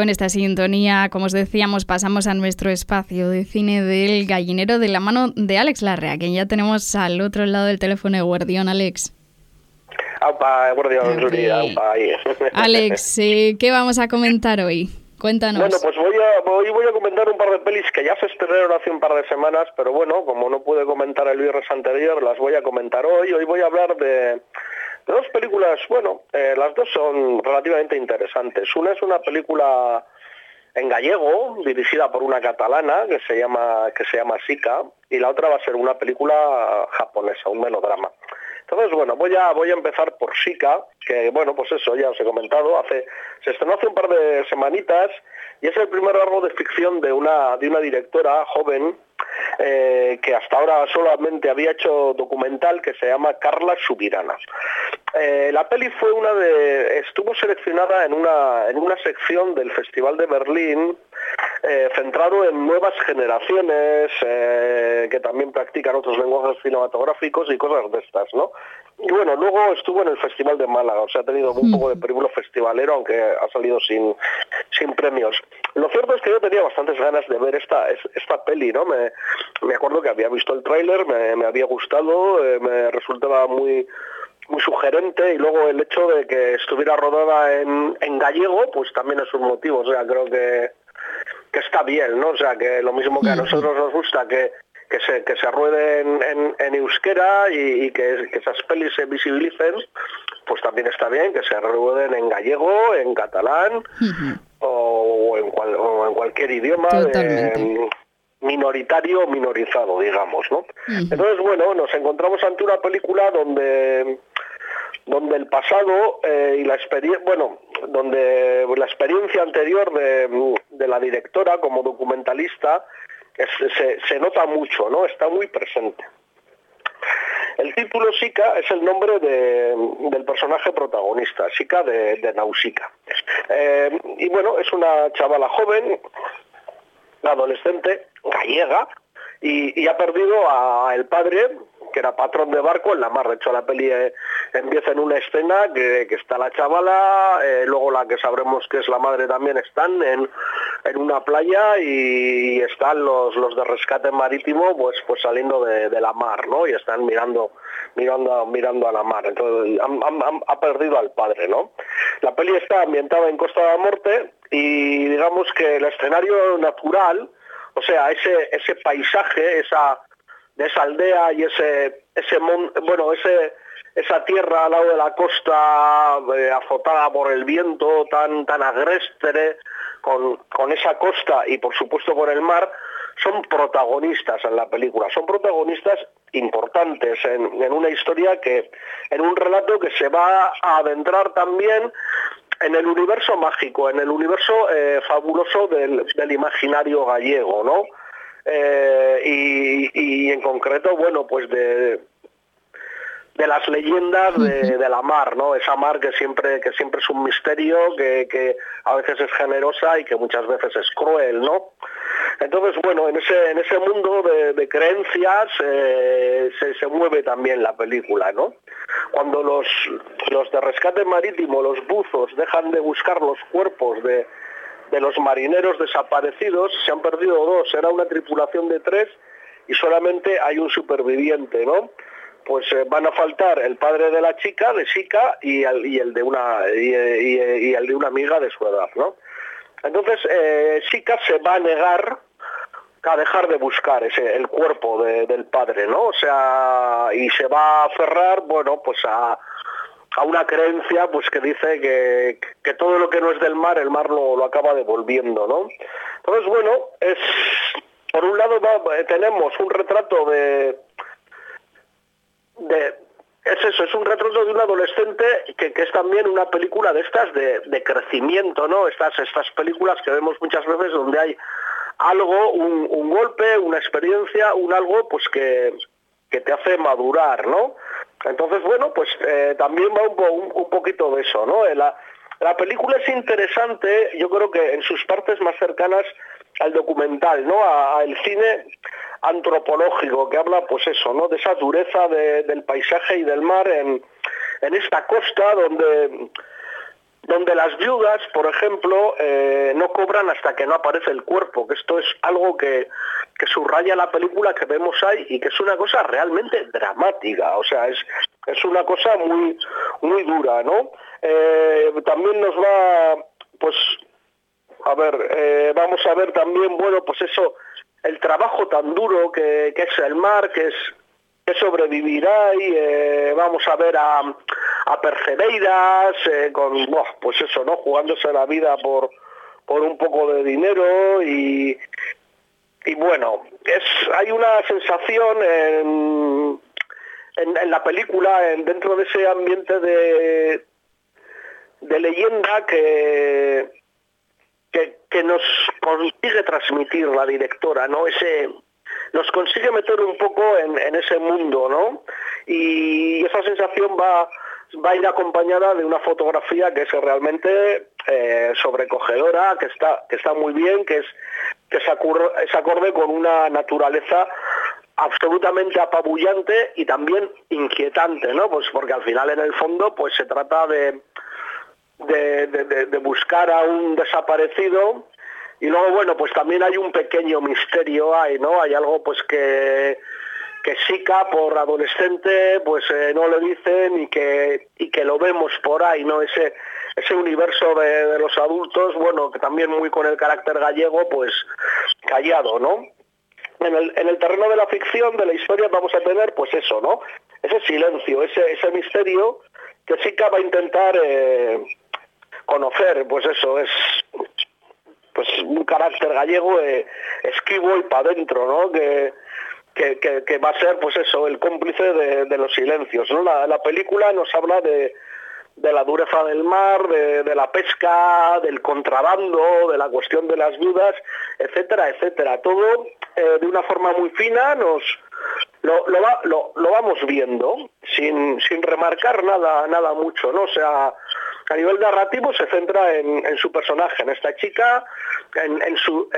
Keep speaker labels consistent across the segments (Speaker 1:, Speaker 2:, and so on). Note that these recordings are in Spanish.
Speaker 1: Con esta sintonía, como os decíamos, pasamos a nuestro espacio de cine del gallinero de la mano de Alex Larrea, que ya tenemos al otro lado del teléfono de Guardián, Alex. Alex, eh, ¿qué vamos a comentar hoy? Cuéntanos.
Speaker 2: Bueno, pues voy a, voy, voy a comentar un par de pelis que ya se estrenaron hace un par de semanas, pero bueno, como no pude comentar el viernes anterior, las voy a comentar hoy. Hoy voy a hablar de, dos películas, bueno, eh, las dos son relativamente interesantes. Una es una película en gallego, dirigida por una catalana que se llama que se llama Sika, y la otra va a ser una película japonesa, un melodrama. Entonces, bueno, voy a, voy a empezar por Sika, que bueno, pues eso ya os he comentado, hace, se estrenó hace un par de semanitas y es el primer largo de ficción de una, de una directora joven eh, que hasta ahora solamente había hecho documental que se llama Carla Subirana. Eh, la peli fue una de, estuvo seleccionada en una, en una sección del Festival de Berlín eh, centrado en nuevas generaciones que también practican otros lenguajes cinematográficos y cosas de estas, ¿no? Y bueno, luego estuvo en el Festival de Málaga, o sea, ha tenido un poco de período festivalero, aunque ha salido sin, sin premios. Lo cierto es que yo tenía bastantes ganas de ver esta, esta peli, ¿no? Me, me acuerdo que había visto el tráiler, me, había gustado, eh, me resultaba muy muy sugerente y luego el hecho de que estuviera rodada en, en gallego, pues también es un motivo, o sea, creo que, que está bien, ¿no? O sea, que lo mismo que a nosotros nos gusta que que se, que se ruede en, euskera y, que, esas pelis se visibilicen, pues también está bien que se rueden en gallego, en catalán o, en cualquier idioma minoritario o minorizado, digamos, ¿no? Entonces, bueno, nos encontramos ante una película donde donde el pasado eh, y la experiencia, bueno, donde la experiencia anterior de, de la directora como documentalista se, nota mucho, ¿no? Está muy presente. El título Sika es el nombre del personaje protagonista, Sika de, de Nausicaa. Eh, y bueno, es una chavala joven, adolescente, gallega, y, y ha perdido a el padre que era patrón de barco en la mar. De hecho, la peli eh, empieza en una escena que, está la chavala, eh, luego la que sabremos que es la madre también están en, una playa y, están los, los de rescate marítimo pues pues saliendo de, la mar, ¿no? Y están mirando mirando mirando a la mar. Entonces ha perdido al padre, ¿no? La peli está ambientada en Costa de la Muerte y digamos que el escenario natural, o sea, ese ese paisaje, esa de esa aldea y ese, ese bueno, ese, esa tierra al lado de la costa eh, azotada por el viento tan, tan agrestre, con, con esa costa y por supuesto con el mar, son protagonistas en la película, son protagonistas importantes en, en, una historia que, en un relato que se va a adentrar también en el universo mágico, en el universo eh, fabuloso del, del, imaginario gallego, ¿no? Eh, y, en concreto, bueno, pues de, de las leyendas de, la mar, ¿no? Esa mar que siempre, que siempre es un misterio, que, a veces es generosa y que muchas veces es cruel, ¿no? Entonces, bueno, en ese, en ese mundo de, creencias eh, se, se, mueve también la película, ¿no? Cuando los, los de rescate marítimo, los buzos, dejan de buscar los cuerpos de, de los marineros desaparecidos, se han perdido dos, era una tripulación de tres y solamente hay un superviviente, ¿no? Pues eh, van a faltar el padre de la chica, de Sika, y el, de una y, el de una amiga de su edad, ¿no? Entonces eh, Sika se va a negar a dejar de buscar ese el cuerpo del padre, ¿no? O sea, y se va a aferrar, bueno, pues a, a una creencia pues que dice que, todo lo que no es del mar, el mar lo, acaba devolviendo, ¿no? Entonces, bueno, es por un lado eh, tenemos un retrato de, de es eso, es un retrato de un adolescente que, es también una película de estas de, crecimiento, ¿no? Estas, estas películas que vemos muchas veces donde hay algo, un, un golpe, una experiencia, un algo pues que, que te hace madurar, ¿no? Entonces, bueno, pues eh, también va un, poquito de eso, ¿no? La, la película es interesante, yo creo que en sus partes más cercanas al documental, ¿no? Al cine antropológico que habla, pues eso, ¿no? De esa dureza del paisaje y del mar en esta costa donde donde las viudas, por ejemplo, eh, no cobran hasta que no aparece el cuerpo, que esto es algo que, que, subraya la película que vemos ahí y que es una cosa realmente dramática, o sea, es, es una cosa muy, muy dura, ¿no? Eh, también nos va, pues, a ver, eh, vamos a ver también, bueno, pues eso, el trabajo tan duro que, que es el mar, que es sobrevivirá y eh, vamos a ver a, a Percebeiras eh, con, pues eso, ¿no? Jugándose la vida por, por un poco de dinero y, y bueno, es, hay una sensación en, en, la película, en, dentro de ese ambiente de, de leyenda que, que, que, nos consigue transmitir la directora, ¿no? Ese, nos consigue meter un poco en, ese mundo, ¿no? Y esa sensación va, va a ir acompañada de una fotografía que es realmente eh, sobrecogedora, que está, que está muy bien, que es, que acorde con una naturaleza absolutamente apabullante y también inquietante, ¿no? Pues porque al final en el fondo pues se trata de, de buscar a un desaparecido y luego, bueno, pues también hay un pequeño misterio ahí, ¿no? Hay algo pues que, que Sica por adolescente pues eh, no le dicen y que, y que lo vemos por ahí, ¿no? Ese, ese universo de, los adultos, bueno, que también muy con el carácter gallego, pues callado, ¿no? En el, en el terreno de la ficción, de la historia, vamos a tener pues eso, ¿no? Ese silencio, ese, ese misterio que Sica va a intentar eh, conocer, pues eso, es pues un carácter gallego eh, esquivo y para adentro, ¿no? Que, que, va a ser, pues eso, el cómplice de, los silencios. La, película nos habla de, de la dureza del mar, de, la pesca, del contrabando, de la cuestión de las viudas, etcétera, etcétera. Todo eh, de una forma muy fina nos lo, lo, lo, vamos viendo sin, sin remarcar nada, nada mucho, ¿no? O sea, a nivel narrativo se centra en, su personaje, en esta chica, en, su,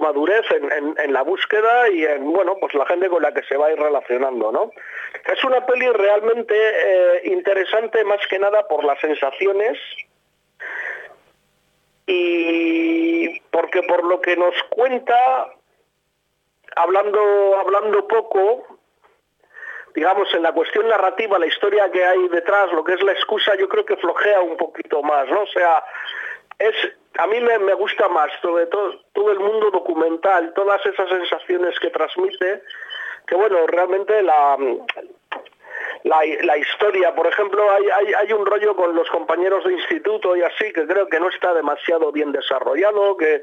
Speaker 2: madurez, en, la búsqueda y en bueno, pues la gente con la que se va a ir relacionando. ¿no? Es una peli realmente eh, interesante más que nada por las sensaciones y porque por lo que nos cuenta, hablando, hablando poco, digamos, en la cuestión narrativa, la historia que hay detrás, lo que es la excusa, yo creo que flojea un poquito más, ¿no? O sea, es, a mí me, gusta más, sobre todo, todo el mundo documental, todas esas sensaciones que transmite, que bueno, realmente la, la, historia, por ejemplo, hay, hay, hay, un rollo con los compañeros de instituto y así, que creo que no está demasiado bien desarrollado, que,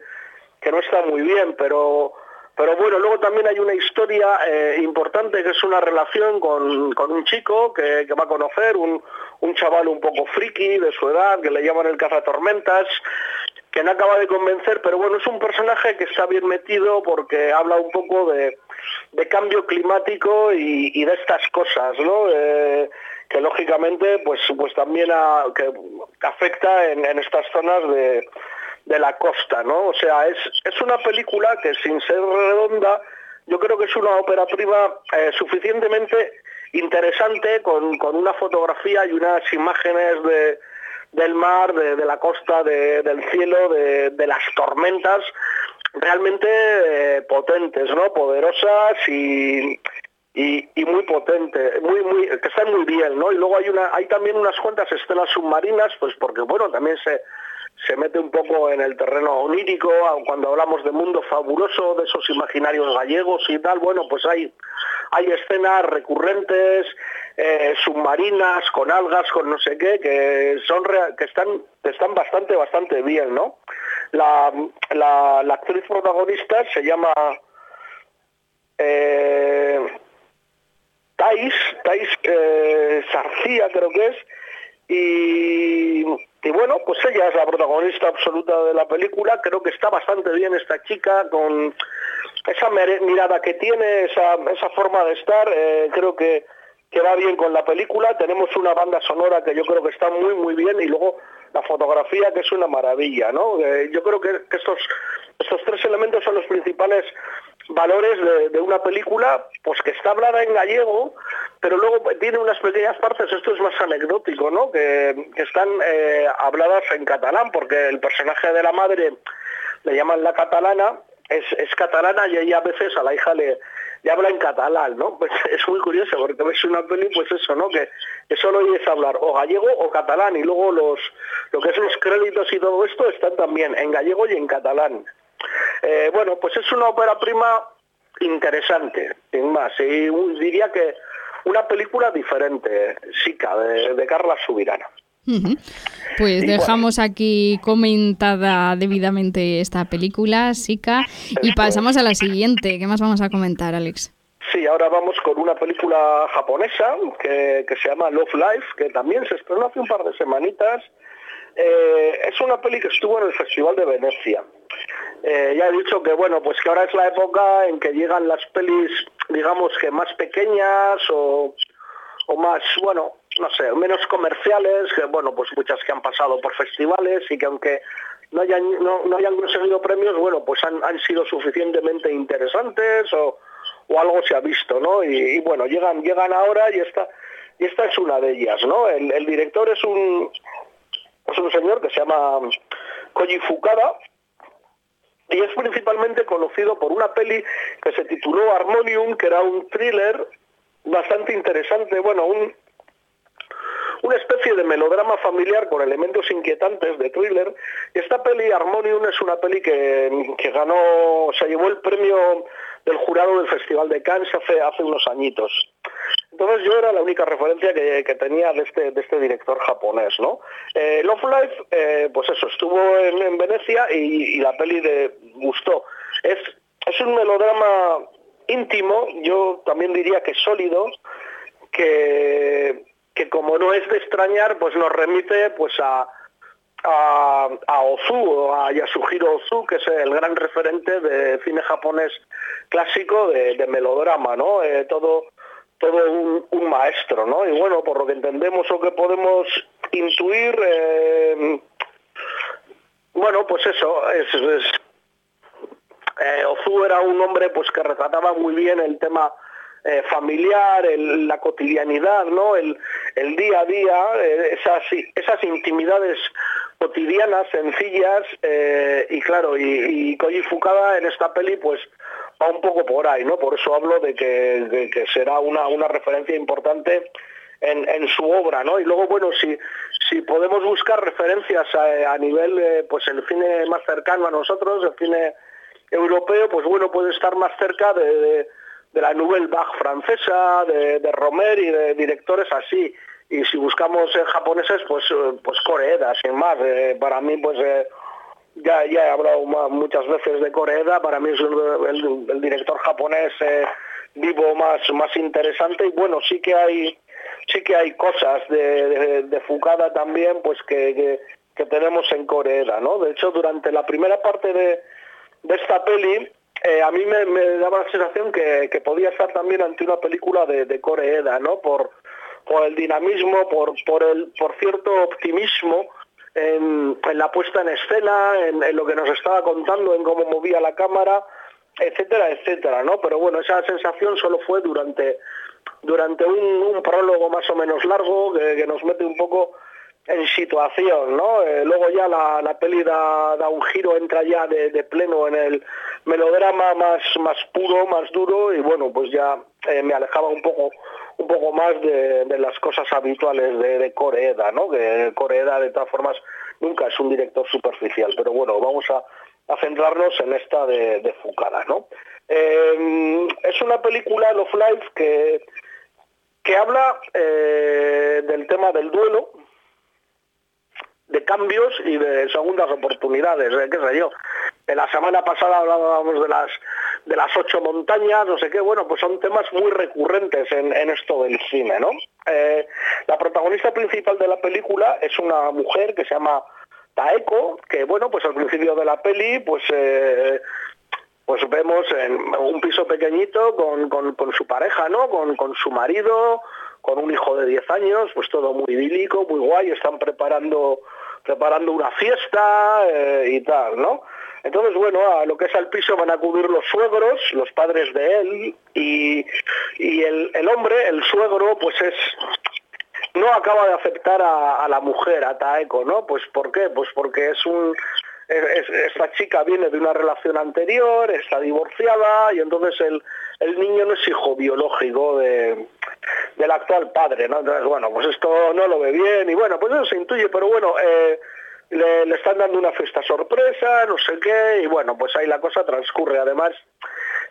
Speaker 2: que no está muy bien, pero pero bueno, luego también hay una historia eh, importante que es una relación con, un chico que, va a conocer, un, chaval un poco friki de su edad, que le llaman el cazatormentas, que no acaba de convencer, pero bueno, es un personaje que está bien metido porque habla un poco de, cambio climático y, de estas cosas, ¿no? Eh, que lógicamente pues, pues también que afecta en estas zonas de de la costa, ¿no? O sea, es, es una película que sin ser redonda, yo creo que es una ópera eh, suficientemente interesante con, una fotografía y unas imágenes de, del mar, de, la costa, del cielo, de, las tormentas realmente eh, potentes, ¿no? Poderosas y, y, muy potentes, muy, muy, que están muy bien, ¿no? Y luego hay una, hay también unas cuantas escenas submarinas, pues porque bueno, también se, se mete un poco en el terreno onírico, cuando hablamos de mundo fabuloso, de esos imaginarios gallegos y tal, bueno, pues hay, hay escenas recurrentes, eh, submarinas, con algas, con no sé qué, que son que están, están bastante, bastante bien, ¿no? La, la, actriz protagonista se llama eh, Thais, Thais eh, Sarcía creo que es, y y bueno, pues ella es la protagonista absoluta de la película, creo que está bastante bien esta chica, con esa mirada que tiene, esa, esa forma de estar, eh, creo que, que va bien con la película, tenemos una banda sonora que yo creo que está muy muy bien y luego la fotografía que es una maravilla, ¿no? Eh, yo creo que, estos, estos tres elementos son los principales valores de, una película pues que está hablada en gallego, pero luego tiene unas pequeñas partes, esto es más anecdótico, ¿no? que, están eh, habladas en catalán, porque el personaje de la madre le llaman la catalana, es, catalana y ella a veces a la hija le, habla en catalán, ¿no? Pues es muy curioso porque ves una peli, pues eso, ¿no? Que, solo oyes hablar o gallego o catalán y luego los lo que es los créditos y todo esto están también en gallego y en catalán. Eh, bueno, pues es una ópera prima interesante, sin más, y diría que una película diferente, Sica, de, de Carla Subirana.
Speaker 1: Pues dejamos aquí comentada debidamente esta película, Sika, y pasamos a la siguiente. ¿Qué más vamos a comentar, Alex?
Speaker 2: Sí, ahora vamos con una película japonesa que, se llama Love Life, que también se estrenó hace un par de semanitas. Eh, es una peli que estuvo en el Festival de Venecia. Eh, ya he dicho que bueno, pues que ahora es la época en que llegan las pelis, digamos que más pequeñas o, o más, bueno, no sé, menos comerciales, que bueno, pues muchas que han pasado por festivales y que aunque no hayan, no, hayan conseguido premios, bueno, pues han, sido suficientemente interesantes o, algo se ha visto, ¿no? Y, bueno, llegan, llegan ahora y esta, y esta es una de ellas, ¿no? El, director es un, es un señor que se llama Koji Fukada, y es principalmente conocido por una peli que se tituló Harmonium, que era un thriller bastante interesante, bueno, un, una especie de melodrama familiar con elementos inquietantes de thriller. Esta peli, Harmonium, es una peli que, que ganó, se llevó el premio del jurado del Festival de Cannes hace, hace unos añitos. Entonces yo era la única referencia que, tenía de este, de este director japonés, ¿no? Eh, Love Life, eh, pues eso, estuvo en, Venecia y, la peli de gustó. Es, es un melodrama íntimo, yo también diría que sólido, que, que como no es de extrañar, pues nos remite pues a, a, Ozu, a Yasuhiro Ozu, que es el gran referente de cine japonés clásico de, melodrama, ¿no? Eh, todo todo un, maestro, ¿no? Y bueno, por lo que entendemos o que podemos intuir, eh, bueno, pues eso, es, eh, Ozu era un hombre pues que retrataba muy bien el tema eh, familiar, la cotidianidad, ¿no? El, día a día, esas, intimidades cotidianas, sencillas, y claro, y, y Koji Fukada en esta peli pues va un poco por ahí, ¿no? Por eso hablo de que, será una, una referencia importante en, su obra, ¿no? Y luego, bueno, si, si podemos buscar referencias a, nivel, pues el cine más cercano a nosotros, el cine europeo, pues bueno, puede estar más cerca de de la Nouvelle Vague francesa, de, de Romer y de directores así. Y si buscamos en japoneses, pues, eh, pues Coreeda, sin más. Eh, para mí, pues eh, ya, ya he hablado muchas veces de Coreeda, para mí es el, director japonés vivo más, más interesante. Y bueno, sí que hay sí que hay cosas de, de, Fukada también, pues que, que, tenemos en Coreeda, ¿no? De hecho, durante la primera parte de, de esta peli, eh, a mí me, daba la sensación que, podía estar también ante una película de, de ¿no? Por, por el dinamismo, por, por, el, por cierto optimismo en, la puesta en escena, en, lo que nos estaba contando, en cómo movía la cámara, etcétera, etcétera, ¿no? Pero bueno, esa sensación solo fue durante, durante un, prólogo más o menos largo que nos mete un poco en situación, ¿no? Eh, luego ya la, la peli da, un giro, entra ya de, pleno en el melodrama más, más puro, más duro, y bueno, pues ya eh, me alejaba un poco un poco más de, las cosas habituales de, de, Coreeda, ¿no? Que Coreeda de todas formas nunca es un director superficial, pero bueno, vamos a, centrarnos en esta de, de ¿no? Eh, es una película, Love Life, que, que habla del tema del duelo, de cambios y de segundas oportunidades, ¿eh? qué sé yo. En la semana pasada hablábamos de las de las ocho montañas, no sé qué, bueno, pues son temas muy recurrentes en, esto del cine, ¿no? Eh, la protagonista principal de la película es una mujer que se llama Taeko, que bueno, pues al principio de la peli, pues eh, pues vemos en un piso pequeñito con, con, su pareja, ¿no? Con, con su marido, con un hijo de 10 años, pues todo muy idílico, muy guay, están preparando preparando una fiesta eh, y tal, ¿no? Entonces, bueno, a lo que es al piso van a acudir los suegros, los padres de él, y, el, el hombre, el suegro, pues es no acaba de aceptar a, la mujer, a Taeko, ¿no? Pues ¿por qué? Pues porque es un esta chica viene de una relación anterior, está divorciada y entonces el, el niño no es hijo biológico de, del actual padre, ¿no? Entonces, bueno, pues esto no lo ve bien y bueno, pues eso se intuye, pero bueno, eh, le, están dando una fiesta sorpresa, no sé qué, y bueno, pues ahí la cosa transcurre. Además,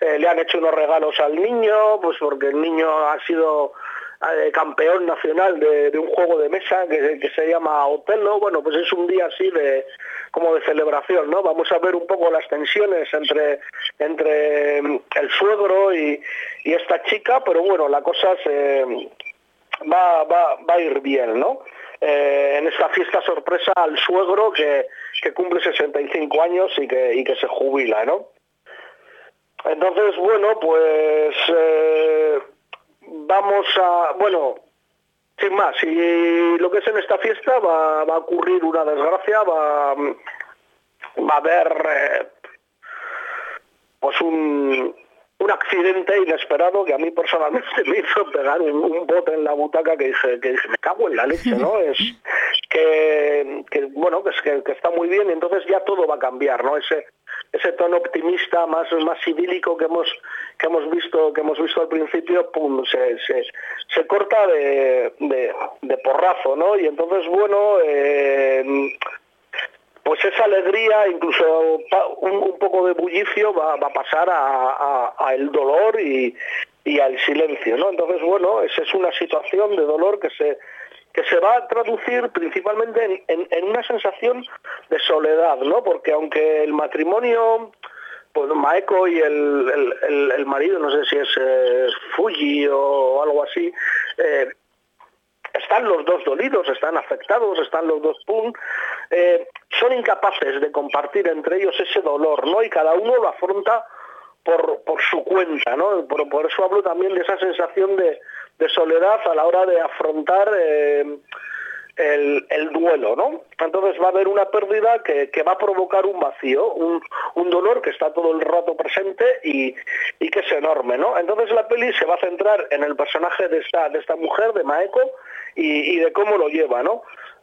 Speaker 2: eh, le han hecho unos regalos al niño, pues porque el niño ha sido eh, campeón nacional de, un juego de mesa que, se llama Otelo, bueno, pues es un día así de como de celebración, ¿no? Vamos a ver un poco las tensiones entre, entre mm, el suegro y, esta chica, pero bueno, la cosa se, va, va, va a ir bien, ¿no? Eh, en esta fiesta sorpresa al suegro que, que cumple 65 años y que, y que se jubila, ¿no? Entonces, bueno, pues eh, vamos a, bueno, sin más, si lo que es en esta fiesta va, a ocurrir una desgracia, va, va a haber eh, pues un, un accidente inesperado que a mí personalmente me hizo pegar un, bote en la butaca que dije, que dije, me cago en la leche, ¿no? Es que, bueno, que, que, está muy bien y entonces ya todo va a cambiar, ¿no? Ese, ese tono optimista más, más idílico que hemos, que hemos visto, que hemos visto al principio, pum, se, se, corta de, de, porrazo, ¿no? Y entonces, bueno, eh, pues esa alegría, incluso un, poco de bullicio, va, a pasar a, el dolor y, al silencio, ¿no? Entonces, bueno, esa es una situación de dolor que se que se va a traducir principalmente en, una sensación de soledad, ¿no? Porque aunque el matrimonio, pues Maeko y el, marido, no sé si es eh, Fuji o algo así, eh, están los dos dolidos, están afectados, están los dos pum, eh, son incapaces de compartir entre ellos ese dolor, ¿no? Y cada uno lo afronta por, por su cuenta, ¿no? Por, por, eso hablo también de esa sensación de, soledad a la hora de afrontar eh, el, duelo, ¿no? Entonces va a haber una pérdida que, va a provocar un vacío, un, dolor que está todo el rato presente y, que es enorme, ¿no? Entonces la peli se va a centrar en el personaje de esta, de esta mujer, de Maeko, y, de cómo lo lleva, ¿no?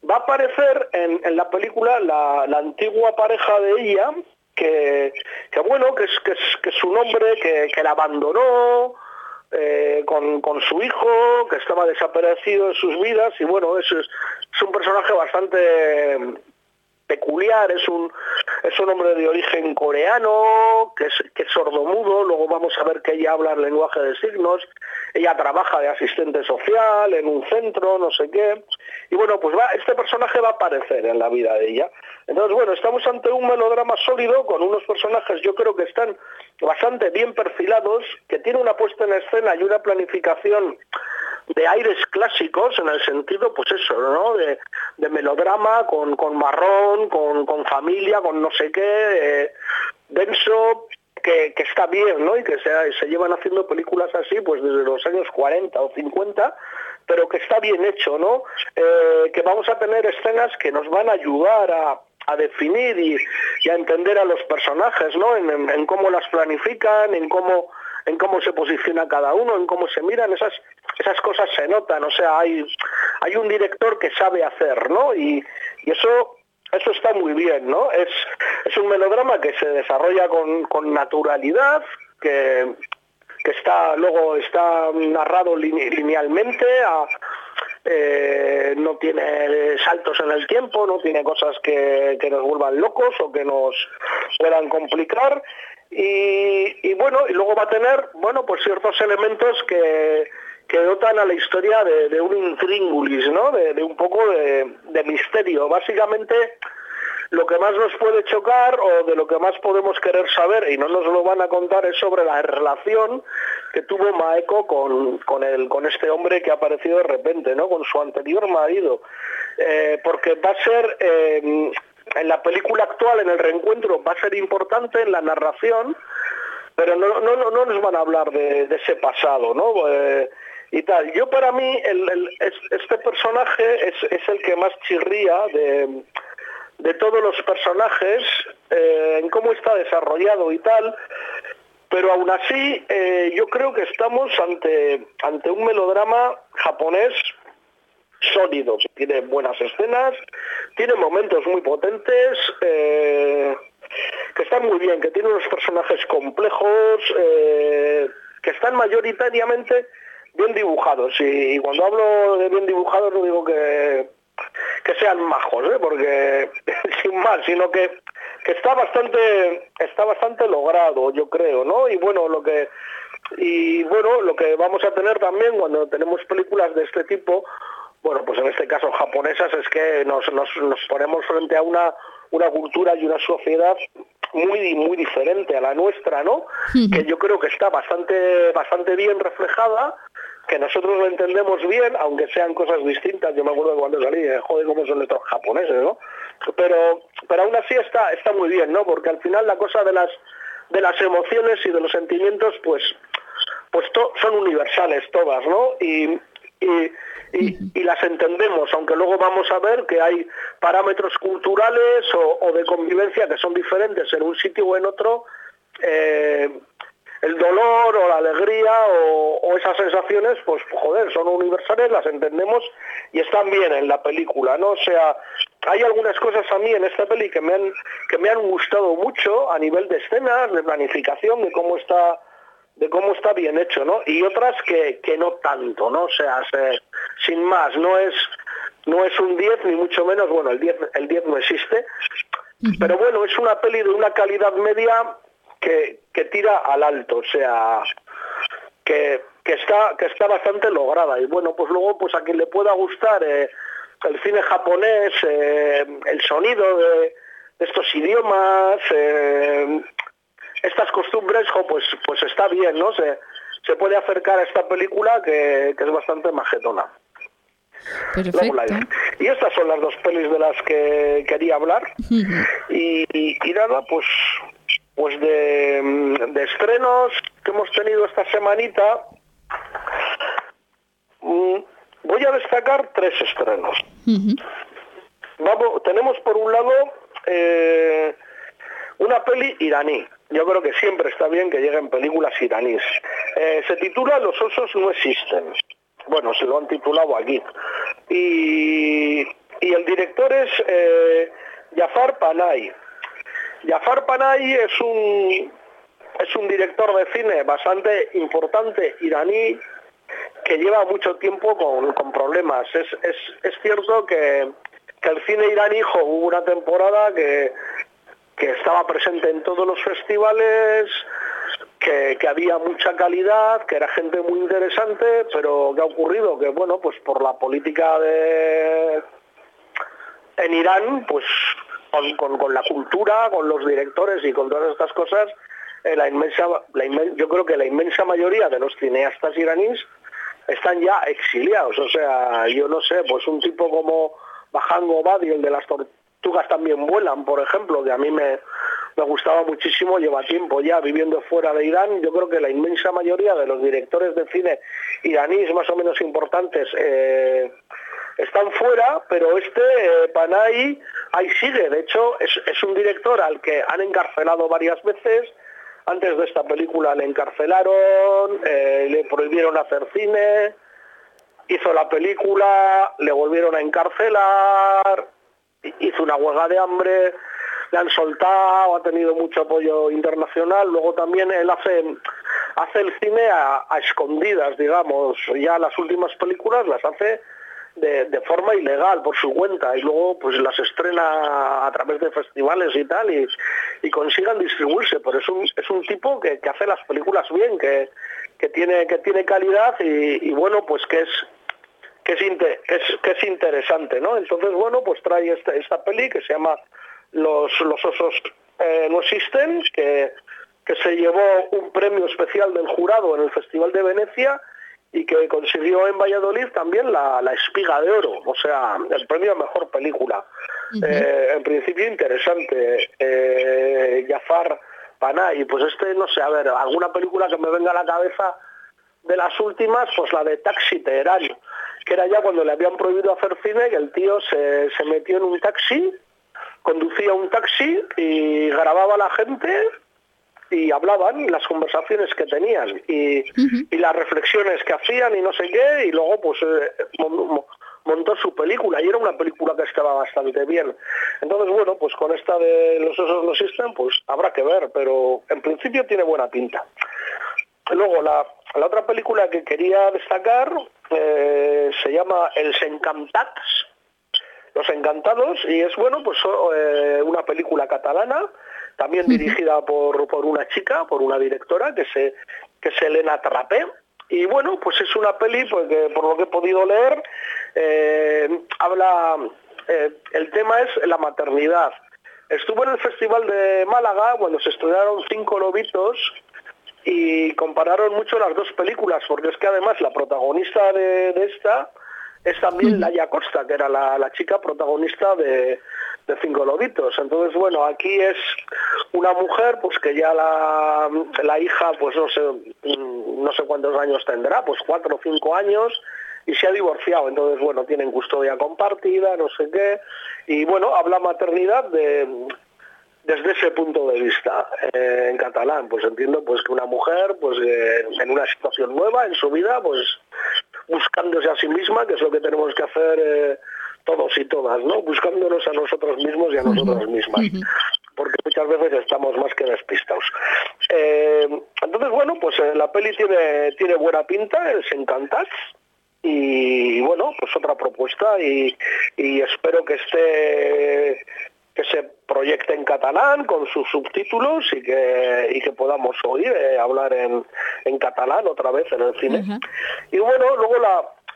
Speaker 2: Va a aparecer en, la película la, antigua pareja de ella, que, bueno, que es, que es, que su nombre, que, que la abandonó, eh, con, con, su hijo, que estaba desaparecido en sus vidas, y bueno, es, es un personaje bastante peculiar, es un, es un hombre de origen coreano, que es, que es sordomudo, luego vamos a ver que ella habla el lenguaje de signos, ella trabaja de asistente social en un centro, no sé qué, y bueno, pues va, este personaje va a aparecer en la vida de ella. Entonces, bueno, estamos ante un melodrama sólido con unos personajes yo creo que están bastante bien perfilados, que tiene una puesta en escena y una planificación de aires clásicos en el sentido, pues eso, ¿no? De, melodrama con, con marrón, con, con, familia, con no sé qué, eh, denso, que, que, está bien, ¿no? Y que se, se llevan haciendo películas así, pues desde los años 40 o 50, pero que está bien hecho, ¿no? Eh, que vamos a tener escenas que nos van a ayudar a, a definir y, a entender a los personajes, ¿no? En, cómo las planifican, en cómo en cómo se posiciona cada uno, en cómo se miran, esas, esas cosas se notan, o sea, hay, hay un director que sabe hacer, ¿no? Y, eso, eso está muy bien, ¿no? Es, es un melodrama que se desarrolla con, con naturalidad, que, que está luego está narrado linealmente eh, no tiene saltos en el tiempo, no tiene cosas que, nos vuelvan locos o que nos puedan complicar. Y, bueno, y luego va a tener, bueno, pues ciertos elementos que, que dotan a la historia de, un intríngulis, ¿no? De, un poco de, misterio. Básicamente lo que más nos puede chocar o de lo que más podemos querer saber y no nos lo van a contar es sobre la relación que tuvo Maeko con, con, el, con este hombre que ha aparecido de repente, ¿no? con su anterior marido. Eh, porque va a ser, eh, en la película actual, en el reencuentro, va a ser importante en la narración, pero no, no, no nos van a hablar de, ese pasado, ¿no? Eh, y tal. Yo para mí, este personaje es, es el que más chirría de de todos los personajes, eh, en cómo está desarrollado y tal, pero aún así eh, yo creo que estamos ante, ante un melodrama japonés sólido, que tiene buenas escenas, tiene momentos muy potentes, eh, que están muy bien, que tiene unos personajes complejos, que están mayoritariamente bien dibujados. Y, cuando hablo de bien dibujados no digo que, que sean majos, ¿eh? porque sin más, sino que, que está bastante está bastante logrado, yo creo, ¿no? Y bueno, lo que y bueno, lo que vamos a tener también cuando tenemos películas de este tipo, bueno, pues en este caso japonesas, es que nos, nos, nos ponemos frente a una, una cultura y una sociedad muy muy diferente a la nuestra, ¿no? Que yo creo que está bastante bastante bien reflejada que nosotros lo entendemos bien, aunque sean cosas distintas. Yo me acuerdo de cuando salí, eh, joder, cómo son estos japoneses, ¿no? Pero, pero aún así está, está muy bien, ¿no? Porque al final la cosa de las, de las emociones y de los sentimientos, pues, pues son universales todas, ¿no? Y, y, y, las entendemos, aunque luego vamos a ver que hay parámetros culturales o, o de convivencia que son diferentes en un sitio o en otro. Eh, el dolor o la alegría o, esas sensaciones, pues joder, son universales, las entendemos y están bien en la película, ¿no? O sea, hay algunas cosas a mí en esta peli que me han, que me han gustado mucho a nivel de escenas, de planificación, de cómo está de cómo está bien hecho, ¿no? Y otras que, que no tanto, ¿no? O sea, sin más, no es no es un 10 ni mucho menos, bueno, el 10 el 10 no existe, pero bueno, es una peli de una calidad media que, tira al alto, o sea, que, está, que está bastante lograda. Y bueno, pues luego, pues a quien le pueda gustar eh, el cine japonés, eh, el sonido de, estos idiomas, eh, estas costumbres, pues, pues está bien, ¿no? Se, se puede acercar a esta película que, es bastante majetona.
Speaker 1: Perfecto.
Speaker 2: Y estas son las dos pelis de las que quería hablar. y, y, nada, pues pues de, estrenos que hemos tenido esta semanita, mm, voy a destacar tres estrenos. Vamos, tenemos por un lado eh, una peli iraní. Yo creo que siempre está bien que lleguen películas iraníes. Eh, se titula Los osos no existen. Bueno, se lo han titulado aquí. Y, y el director es eh, Jafar Panay. Jafar Panay es un, es un director de cine bastante importante iraní que lleva mucho tiempo con, problemas. Es, es, cierto que, el cine iraní hubo una temporada que, que estaba presente en todos los festivales, que, había mucha calidad, que era gente muy interesante, pero ¿qué ha ocurrido? Que bueno, pues por la política de en Irán, pues con, la cultura, con los directores y con todas estas cosas, eh, la inmensa, yo creo que la inmensa mayoría de los cineastas iraníes están ya exiliados. O sea, yo no sé, pues un tipo como Bajango Badi, el de las tortugas también vuelan, por ejemplo, que a mí me, me gustaba muchísimo, lleva tiempo ya viviendo fuera de Irán. Yo creo que la inmensa mayoría de los directores de cine iraníes más o menos importantes eh, están fuera, pero este eh, Panay ahí sigue. De hecho, es, un director al que han encarcelado varias veces. Antes de esta película le encarcelaron, eh, le prohibieron hacer cine, hizo la película, le volvieron a encarcelar, hizo una huelga de hambre, le han soltado, ha tenido mucho apoyo internacional. Luego también él hace, hace el cine a escondidas, digamos. Ya las últimas películas las hace de, forma ilegal por su cuenta y luego pues las estrena a través de festivales y tal y, y consigan distribuirse pero es un, es un tipo que, hace las películas bien que, que tiene que tiene calidad y, bueno pues que es que es, que es, interesante no entonces bueno pues trae esta, esta peli que se llama los, los osos eh, no existen que que se llevó un premio especial del jurado en el Festival de Venecia y que consiguió en Valladolid también la, espiga de oro, o sea, el premio a mejor película. Eh, en principio interesante. Eh, Jafar Panay, pues este, no sé, a ver, alguna película que me venga a la cabeza de las últimas, pues la de Taxi Teherán, que era ya cuando le habían prohibido hacer cine, que el tío se, se metió en un taxi conducía un taxi y grababa a la gente y hablaban las conversaciones que tenían y, las reflexiones que hacían y no sé qué y luego pues eh, montó su película y era una película que estaba bastante bien. Entonces, bueno, pues con esta de Los osos no existen, pues habrá que ver, pero en principio tiene buena pinta. Luego, la, otra película que quería destacar eh, se llama El Encantats, Los Encantados, y es, bueno, pues eh, una película catalana, también dirigida por, por una chica, por una directora, que, se, que es Elena Trapé, y bueno, pues es una peli, pues, por lo que he podido leer, eh, habla, el tema es la maternidad. Estuvo en el Festival de Málaga cuando se estrenaron Cinco Lobitos y compararon mucho las dos películas, porque es que además la protagonista de, esta es también Laia Costa, que era la chica protagonista de, de cinco lobitos. Entonces, bueno, aquí es una mujer pues que ya la, la hija, pues no sé, no sé cuántos años tendrá, pues cuatro o cinco años, y se ha divorciado. Entonces, bueno, tienen custodia compartida, no sé qué, y bueno, habla maternidad de desde ese punto de vista eh, en catalán pues entiendo pues que una mujer pues eh, en una situación nueva en su vida pues buscándose a sí misma que es lo que tenemos que hacer eh, todos y todas, ¿no? Buscándonos a nosotros mismos y a nosotras mismas. Porque muchas veces estamos más que despistados. Entonces, bueno, pues la peli tiene, tiene buena pinta, es encantas. Y bueno, pues otra propuesta y, espero que esté que se proyecte en catalán con sus subtítulos y que, y que podamos oír eh, hablar en, en catalán otra vez en el cine. Y bueno, luego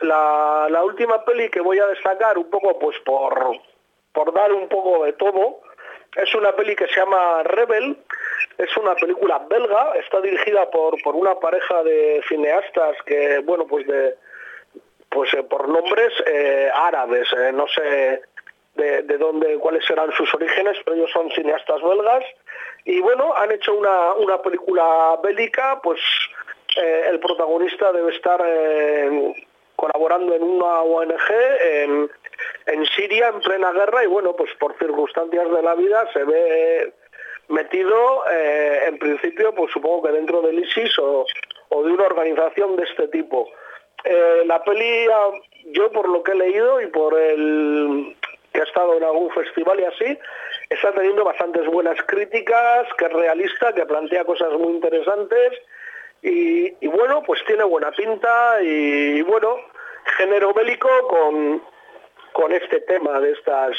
Speaker 2: la, la, última peli que voy a destacar un poco pues por, por dar un poco de todo es una peli que se llama Rebel, es una película belga, está dirigida por, por una pareja de cineastas que, bueno, pues de pues eh, por nombres eh, árabes, eh, no sé de, de, dónde, cuáles serán sus orígenes, pero ellos son cineastas belgas y bueno, han hecho una, una película bélica, pues el protagonista debe estar colaborando en una ONG en, Siria en plena guerra y bueno, pues por circunstancias de la vida se ve metido eh, en principio, pues supongo que dentro del ISIS o, de una organización de este tipo. Eh, la peli, ah, yo por lo que he leído y por el que ha estado en algún festival y así, está teniendo bastantes buenas críticas, que es realista, que plantea cosas muy interesantes y, bueno, pues tiene buena pinta y, bueno, género bélico con, con este tema de estas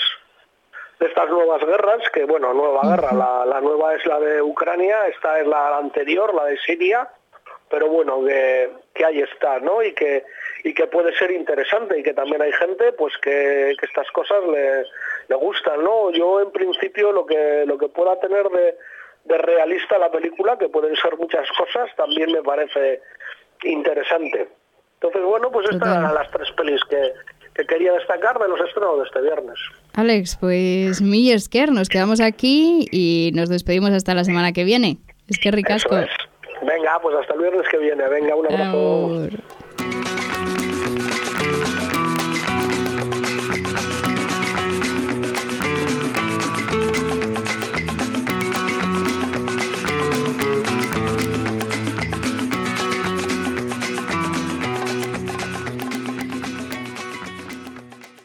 Speaker 2: de estas nuevas guerras, que bueno, nueva guerra, la, nueva es la de Ucrania, esta es la anterior, la de Siria, pero bueno, que, que ahí está, ¿no? Y que, y que puede ser interesante y que también hay gente pues que, que estas cosas le, le, gustan, ¿no? Yo en principio lo que, lo que pueda tener de, de realista la película, que pueden ser muchas cosas, también me parece interesante. Entonces, bueno, pues estas eran las tres pelis que, quería destacar de los estrenos de este viernes.
Speaker 1: Alex, pues mi Esker, nos quedamos aquí y nos despedimos hasta la semana que viene. Es que ricasco.
Speaker 2: Venga, pues hasta el viernes que viene. Venga, un abrazo.